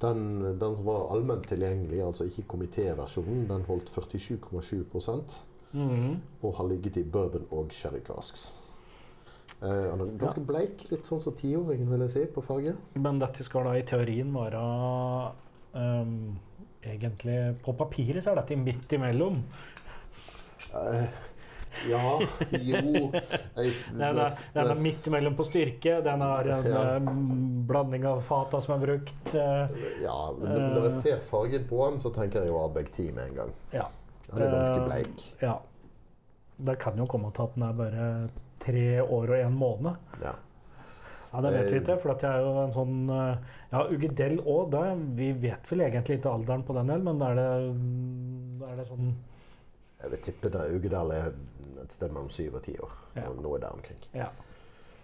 Den, den var allment tilgjengelig, altså ikke komitéversjonen, den holdt 47,7 Mhm. og har ligget i bourbon og sherry casks. Eh, ganske bleik, litt sånn som tiåringen, vil jeg si, på farge. Men dette skal da i teorien være ehm, Egentlig På papiret så er dette midt imellom. Uh, ja, jo jeg, Den er, den er midt imellom på styrke. Den har en Ja. ehm, blanding av fata som er brukt. eh, Ja, når jeg ser fargen på den, så tenker jeg jo 10 med en gang. ja. Den er ganske Eh, bleik. ja. Det kan jo komme til at den er bare tre år og en måned. Ja. Ja, Det vet vi Eh, ikke, for at jeg er jo en sånn eh, Ja, Ugedel òg. Vi vet vel egentlig ikke alderen på den, del, men er det, er det sånn Jeg vil tippe det Ugedal er et sted mellom syv og ti år. Ja. Noe der omkring. Ja.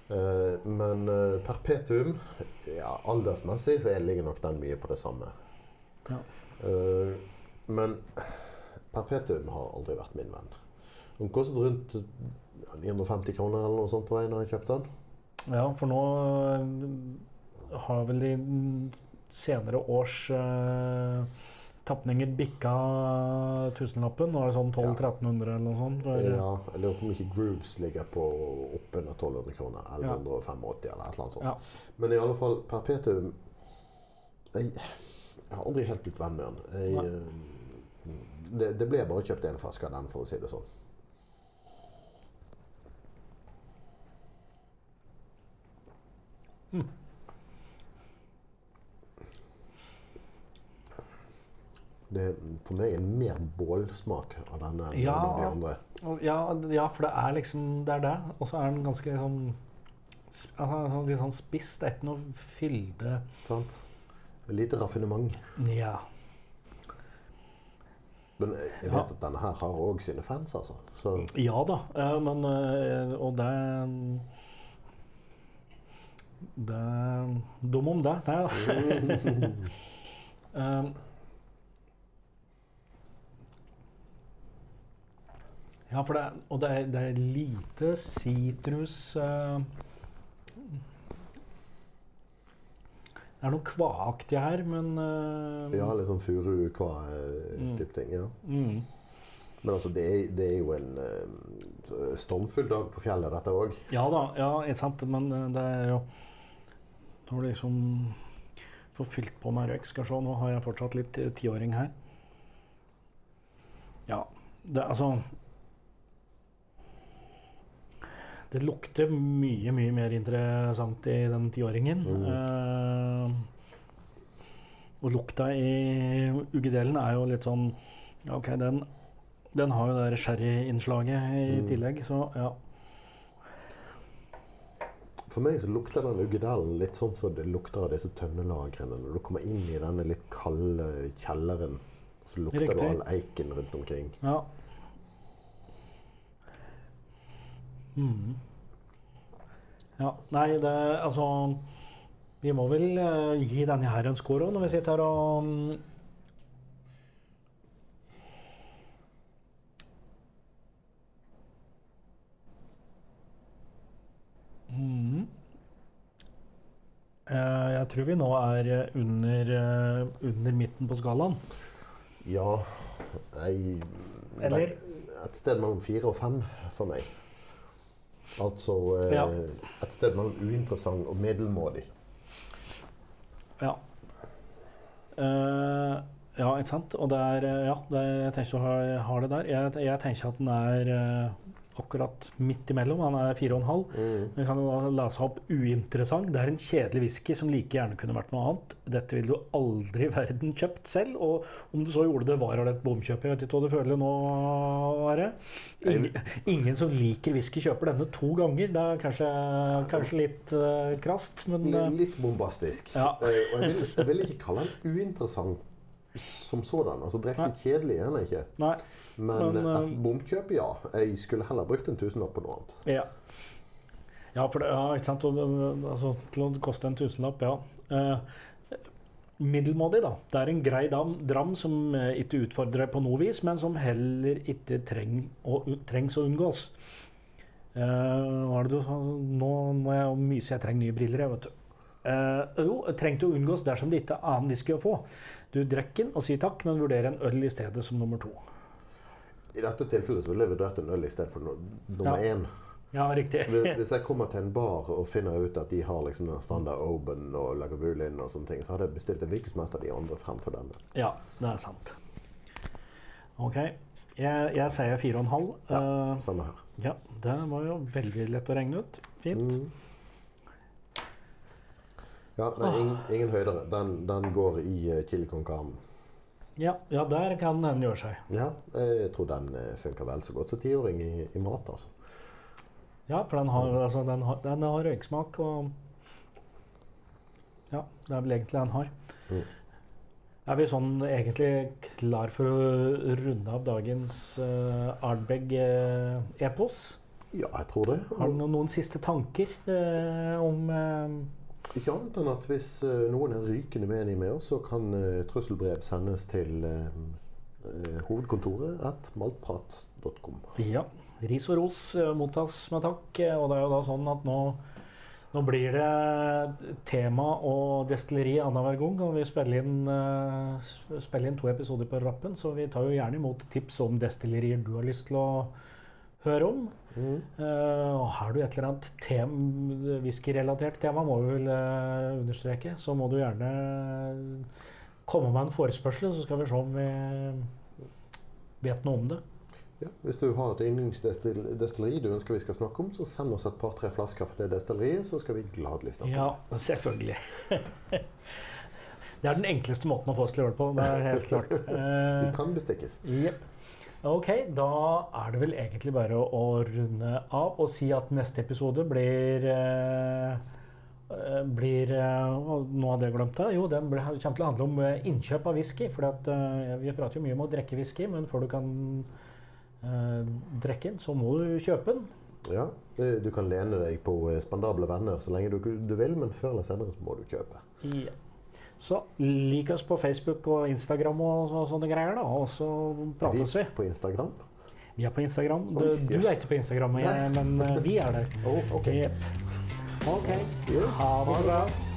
Eh, men eh, perpetuum, ja, aldersmessig så ligger nok den mye på det samme. Ja. Eh, men perpetuum har aldri vært min venn. Den kostet rundt 950 kroner eller noe sånt da jeg kjøpte den. Ja, for nå øh, har vel de senere års uh, tapninger bikka tusenlappen. Nå er det sånn 1200-1300 eller noe sånt. For, Ja, jeg lurer på om ikke Grooves ligger på oppunder 1200 kroner. 1185 eller et eller annet sånt. Ja. Men i alle fall, perpetuum Jeg, jeg har aldri helt blitt venn med den. Jeg, eh, det, det ble bare kjøpt én flaske av den, for å si det sånn. Det er for meg en mer bålsmak av denne Ja. enn de andre. Ja, ja, for det er liksom Det er det. Og så er den ganske sånn altså, sånn Litt sånn spiss. Det er ikke noe fylde Sant? Lite raffinement. Ja. Men jeg vet Ja. at denne her har òg sine fans, altså. Så Ja da, eh, men eh, Og det Det Dum om det. Nei da. um, ja, for det er, og det er, det er lite sitrus uh, Det er noe kvaaktig her, men uh, ja, litt sånn furu-kva-type ting. ja. mm. Men altså, det er, det er jo en uh, stormfull dag på fjellet, dette òg. Ja da, ja, ikke sant. Men eh, det er jo Når du liksom får fylt på meg røyk Skal se, nå har jeg fortsatt litt eh, tiåring her. Ja, det altså Det lukter mye, mye mer interessant i den tiåringen. Mm. Uh, og lukta i uggedelen er jo litt sånn OK, den, den har jo det sherryinnslaget i Mm. tillegg, så ja. For meg så lukter den uggedalen litt sånn som det lukter av disse tønnelagrene. Når du kommer inn i denne litt kalde kjelleren, så lukter du all eiken rundt omkring. Ja. Mm. Ja, nei, det Altså Vi må vel uh, gi denne her en score òg, når vi sitter her og mm, Mhm. Eh, Jeg tror vi nå er eh, under, eh, under midten på skalaen. Ja, jeg Eller? Et sted mellom fire og fem for meg. Altså eh, Ja. et sted mellom uinteressant og middelmådig. Ja. Uh, ja, ikke sant. Og det er eh, Ja, det er, jeg tenker du har, har, det der. Jeg, jeg tenker at den er eh, akkurat midt imellom. Han er fire og en halv. Mm. Men kan jo lese opp uinteressant. Det er en kjedelig whisky som like gjerne kunne vært noe annet. Dette ville du aldri i verden kjøpt selv. Og om du så gjorde det, var det et bomkjøp. Jeg vet ikke hva du føler nå, Are. Ingen, ingen som liker whisky, kjøper denne to ganger. Det er kanskje, kanskje litt uh, krast, men uh, Litt bombastisk. Ja. Eh, og jeg vil, jeg vil ikke kalle den uinteressant som sådan. Altså Direkte kjedelig er den ikke. nei. Men, Men, et eh, bomkjøp, ja. Jeg skulle heller brukt en tusenlapp på noe annet. Ja. Ja, for det, ja, ikke sant? Og, altså, til å koste en tusenlapp, ja. Eh, middelmådig, da. Det er en grei dam, dram som eh, ikke utfordrer på noe vis, men som heller ikke treng, å, trengs å unngås. Eh, du? Nå må jeg myse, jeg trenger nye briller, jeg, vet du. Eh, jo, trengte å unngås dersom det ikke er annen whisky å få. Du drikker den og sier takk, men vurderer en øl i stedet som nummer to. I dette tilfellet så ville jeg vurdert en øl i stedet for no nummer én. Ja, riktig. Hvis jeg kommer til en bar og finner ut at de har liksom den standard Oban og Lagavulin og sånne ting, så hadde jeg bestilt en hvilken som helst av de andre fremfor denne. Ja, det er sant. OK. Jeg, jeg sier fire og en halv. Eh, Samme her. ja, det var jo veldig lett å regne ut. Fint. Mm. Ja, nei, ingen, ingen høydere. Den, den går i uh, chili con carne. Ja, ja, der kan den gjøre seg. Ja, jeg tror den eh, funker vel så godt som tiåring i, i mat, altså. Ja, for den har, altså, den har, den har røyksmak og Ja, det er vel egentlig den har. Mm. Er vi sånn egentlig klar for å runde av dagens uh, Ardbeg-epos? Ja, jeg tror det. Har du noen, noen siste tanker uh, om eh, Ikke annet enn at hvis eh, noen er rykende uenig med oss, så kan eh, trusselbrev sendes til eh, hovedkontoret at maltprat.com. Ja. Ris og ros mottas med takk. Og det er jo da sånn at nå, nå blir det tema og destilleri annenhver gang. Og vi spiller inn, spiller inn to episoder på rappen, så vi tar jo gjerne imot tips om destillerier du har lyst til å høre om. Mm. Uh, og har du et eller annet tem, whiskyrelatert tema, må vi vel uh, understreke, så må du gjerne komme med en forespørsel, så skal vi se om vi vet noe om det. Ja, hvis du har et yndlingsdestilleri du ønsker vi skal snakke om, så send oss et par-tre flasker fra det destilleriet, så skal vi gladelig snakke om Ja, selvfølgelig. Det er den enkleste måten å få oss til å gjøre det på. Det er helt klart. det. Eh, De kan bestikkes. Jep. Ok, da er det vel egentlig bare å, å runde av og si at neste episode blir eh, eh, blir eh, Noe glemt det. Jo, den kommer til å handle om eh, innkjøp av whisky. For vi prater jo mye om å drikke whisky, men før du kan eh, drikke den, så må du kjøpe den. Ja, du kan lene deg på eh, spandable venner så lenge du, du vil, men før eller senere så må du kjøpe. Ja. Så lik oss på Facebook og Instagram og, så, sånne greier, da. Og så prates vi. på Instagram. Vi er på Instagram. Du, du er ikke på Instagram, jeg, men eh, vi er der. Oh, ok. Yep. OK. Yes. Ha det bra.